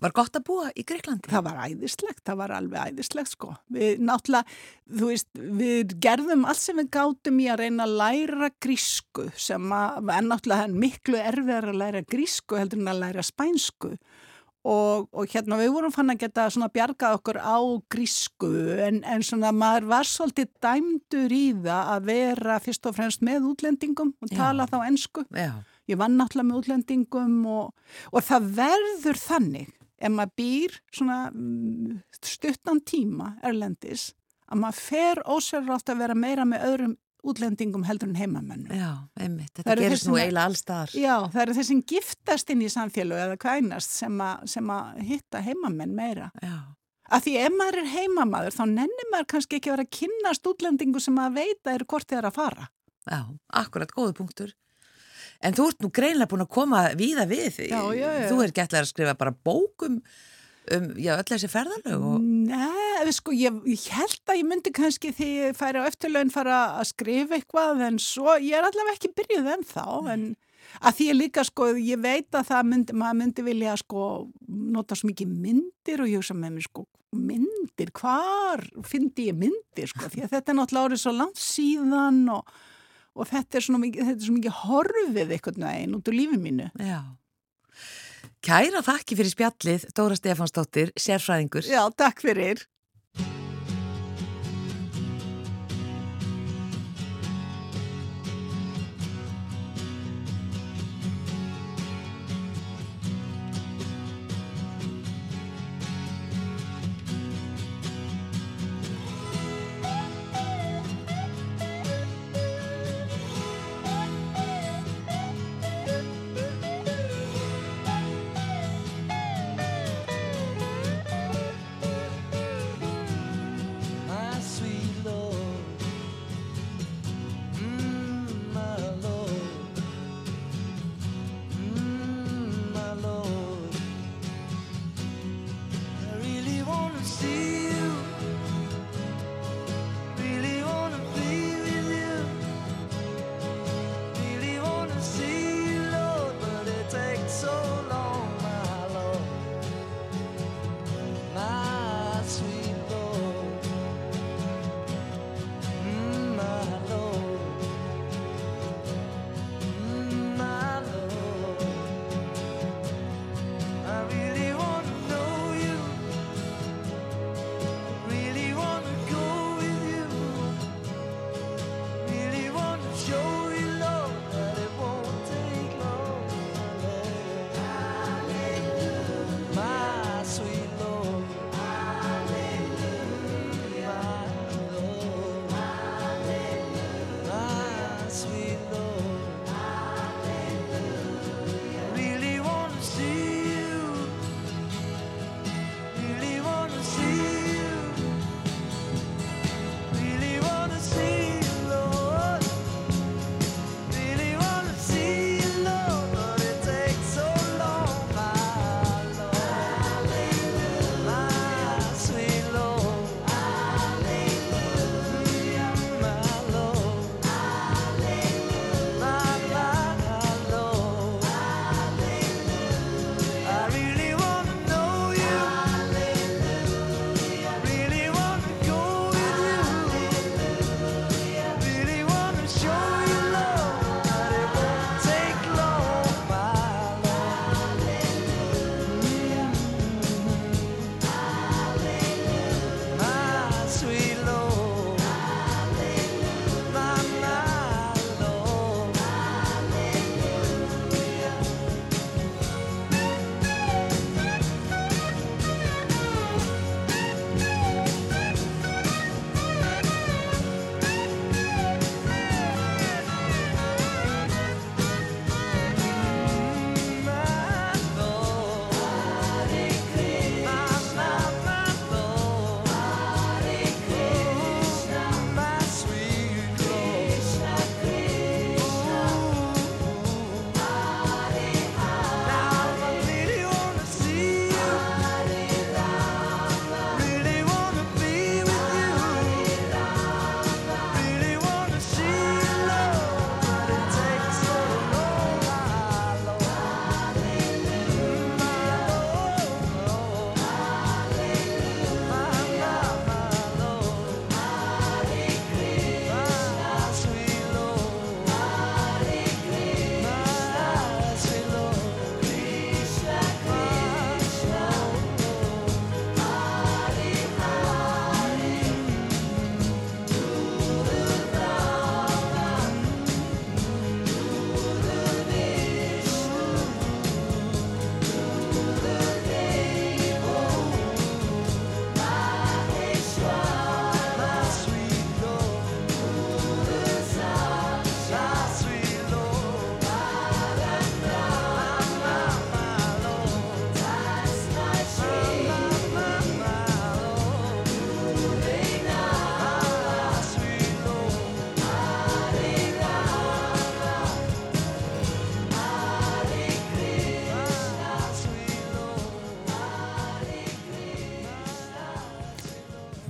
Var gott að búa í Gríklandi? Það var æðislegt, það var alveg æðislegt sko. Við náttúrulega, þú veist, við gerðum allt sem við gátum í að reyna að læra grísku sem að, en náttúrulega er miklu erfiðar að læra grísku heldur en að læra spænsku og, og hérna við vorum fann að geta svona bjargað okkur á grísku en, en svona maður var svolítið dæmdur í það að vera fyrst og fremst með útlendingum og Já. tala þá ensku. Já. Ég vann náttúrulega með útlendingum og, og það verður þannig ef maður býr svona mm, stuttan tíma erlendis að maður fer ósverðrátt að vera meira með öðrum útlendingum heldur en heimamennum. Já, einmitt. Þetta gerist nú eiginlega allstaðar. Já, það eru þessi giftast inn í samfélög eða kvænast sem, að hitta heimamenn meira. Já. Að því ef maður er heimamaður þá nennir maður kannski ekki að vera að kynnast útlendingu sem að eru hvort þið er að fara. Já, akkurat, góðu punktur. En þú ert nú greinlega búin að koma víða við. Já, já, já. Þú er gætlega að skrifa bara bókum um, já, öll þessi ferðalög og... Nei, sko, ég, ég held að ég myndi kannski því ég færi á eftirlaun fara að skrifa eitthvað en svo, ég er allavega ekki byrjuð ennþá en að því ég líka sko, ég veit að það myndi, maður myndi vilja sko nota svo mikið myndir og ég hugsa með mér sko, myndir, hvar fyndi ég myndir sko, því að þetta er náttúrulega árið svo langt síðan og, og þetta er svona mikið, þetta er svo mikið horfið einhvern veginn út úr lífi mínu. Já. Kæra þakki fyrir spjallið, Dóra Stefansdóttir, sérfræðingur. Já, takk fyrir.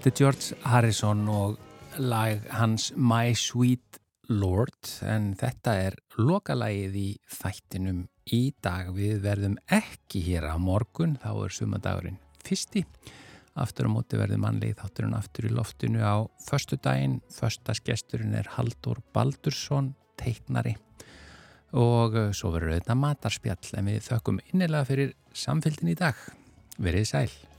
Þetta er George Harrison og lag hans My Sweet Lord en þetta er lokalægið í þættinum í dag. Við verðum ekki hér á morgun, þá er sumadagurinn fyrsti. Aftur á móti verður mannlegi þátturinn aftur í loftinu á förstu daginn. Förstasgesturinn er Haldur Baldursson, teiknari og eh, svo verður auðvitað matarspjall en við þökkum innilega fyrir samfélgin í dag. Verið sæl.